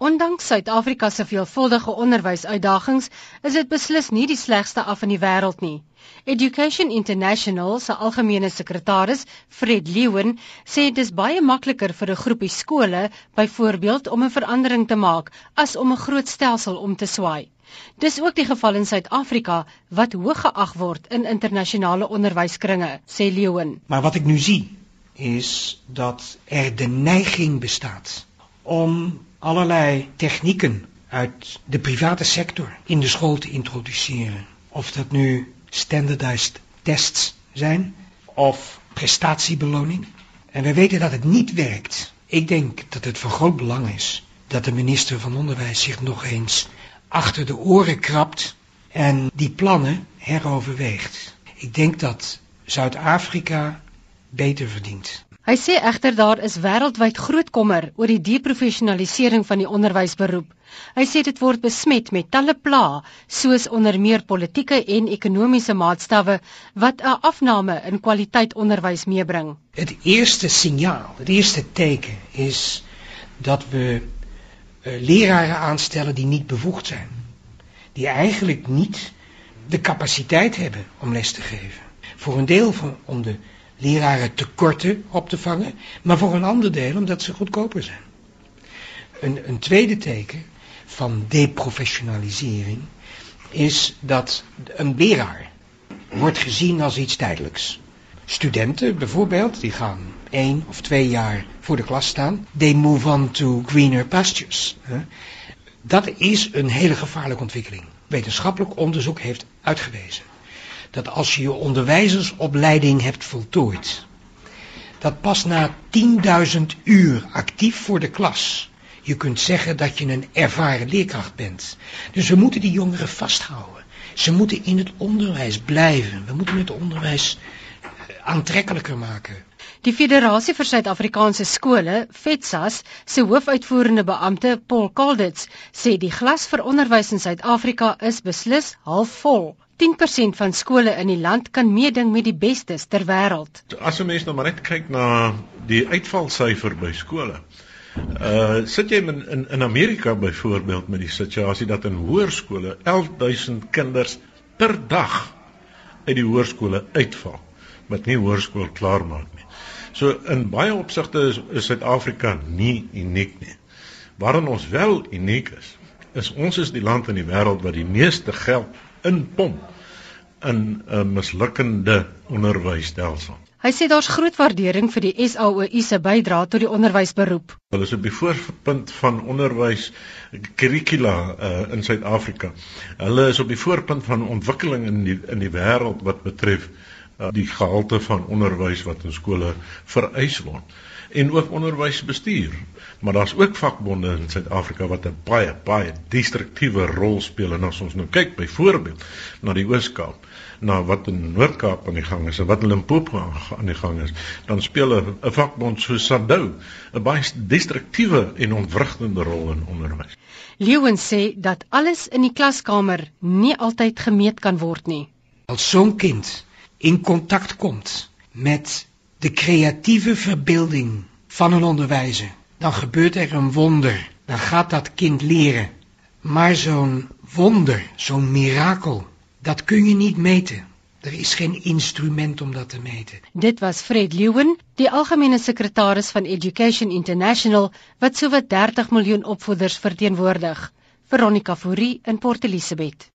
Ondanks Suid-Afrika se veelvuldige onderwysuitdagings, is dit beslis nie die slegste af in die wêreld nie. Education International se algemene sekretaris, Fred Leeuwen, sê dit is baie makliker vir 'n groepie skole, byvoorbeeld, om 'n verandering te maak as om 'n groot stelsel om te swaai. Dis ook die geval in Suid-Afrika wat hoog geag word in internasionale onderwyskringe, sê Leeuwen. Maar wat ek nou sien is dat er de neiging bestaat om allerlei technieken uit de private sector in de school te introduceren. Of dat nu standardized tests zijn of prestatiebeloning. En we weten dat het niet werkt. Ik denk dat het van groot belang is dat de minister van Onderwijs zich nog eens achter de oren krabt en die plannen heroverweegt. Ik denk dat Zuid-Afrika beter verdient. Hy sê egter daar is wêreldwyd groot kommer oor die deprofessionalisering van die onderwysberoep. Hy sê dit word besmet met talle pla, soos onder meer politieke en ekonomiese maatstawwe wat 'n afname in kwaliteit onderwys meebring. Het eerste signaal, het eerste teken is dat we uh, leraren aanstellen die niet bevoegd zijn. Die eigenlijk niet de capaciteit hebben om les te geven. Voor een deel van om de leraren tekorten op te vangen, maar voor een ander deel omdat ze goedkoper zijn. Een, een tweede teken van deprofessionalisering is dat een leraar wordt gezien als iets tijdelijks. Studenten bijvoorbeeld, die gaan één of twee jaar voor de klas staan. They move on to greener pastures. Dat is een hele gevaarlijke ontwikkeling. Wetenschappelijk onderzoek heeft uitgewezen dat als je je onderwijzersopleiding hebt voltooid, dat pas na 10.000 uur actief voor de klas, je kunt zeggen dat je een ervaren leerkracht bent. Dus we moeten die jongeren vasthouden. Ze moeten in het onderwijs blijven. We moeten het onderwijs eh, aantrekkelijker maken. Die Federasie vir Suid-Afrikaanse skole, FETSAS, se hoofuitvoerende beampte, Paul Kalditz, sê die glas vir onderwys in Suid-Afrika is beslis halfvol. 10% van skole in die land kan meeding met die bestes ter wêreld. As 'n mens nou maar net kyk na die uitvalsyfer by skole. Uh sit jy in in, in Amerika byvoorbeeld met die situasie dat in hoërskole 11000 kinders per dag uit die hoërskole uitval wat nie hoërskool klaar maak nie. So in baie opsigte is, is Suid-Afrika nie uniek nie. Waarin ons wel uniek is, is ons is die land in die wêreld wat die meeste geld inpomp in 'n mislukkende onderwysstelsel. Hy sê daar's groot waardering vir die SAOU se bydrae tot die onderwysberoep. Hulle is op die voorpunt van onderwys kurrikula uh, in Suid-Afrika. Hulle is op die voorpunt van ontwikkeling in die in die wêreld wat betref uh, die gehalte van onderwys wat in skole vereis word en ook onderwysbestuur. Maar daar's ook vakbonde in Suid-Afrika wat 'n baie baie destruktiewe rol speel en as ons nou kyk byvoorbeeld na die Oos-Kaap, na wat in Noord-Kaap aan die gang is en wat in Limpopo aan die gang is, dan speel 'n vakbond so SADU 'n baie destruktiewe en ontwrigtende rol in onderwys. Leeuwen sê dat alles in die klaskamer nie altyd gemeet kan word nie. Als zo'n kind in contact komt met de creatieve verbeelding van een onderwijzer, dan gebeurt er een wonder. Dan gaat dat kind leren. Maar zo'n wonder, zo'n mirakel, dat kun je niet meten. Er is geen instrument om dat te meten. Dit was Fred Leeuwen, die algemene sekretaris van Education International, wat sowat 30 miljoen opvoeders verteenwoordig. Veronica Fourie in Port Elizabeth.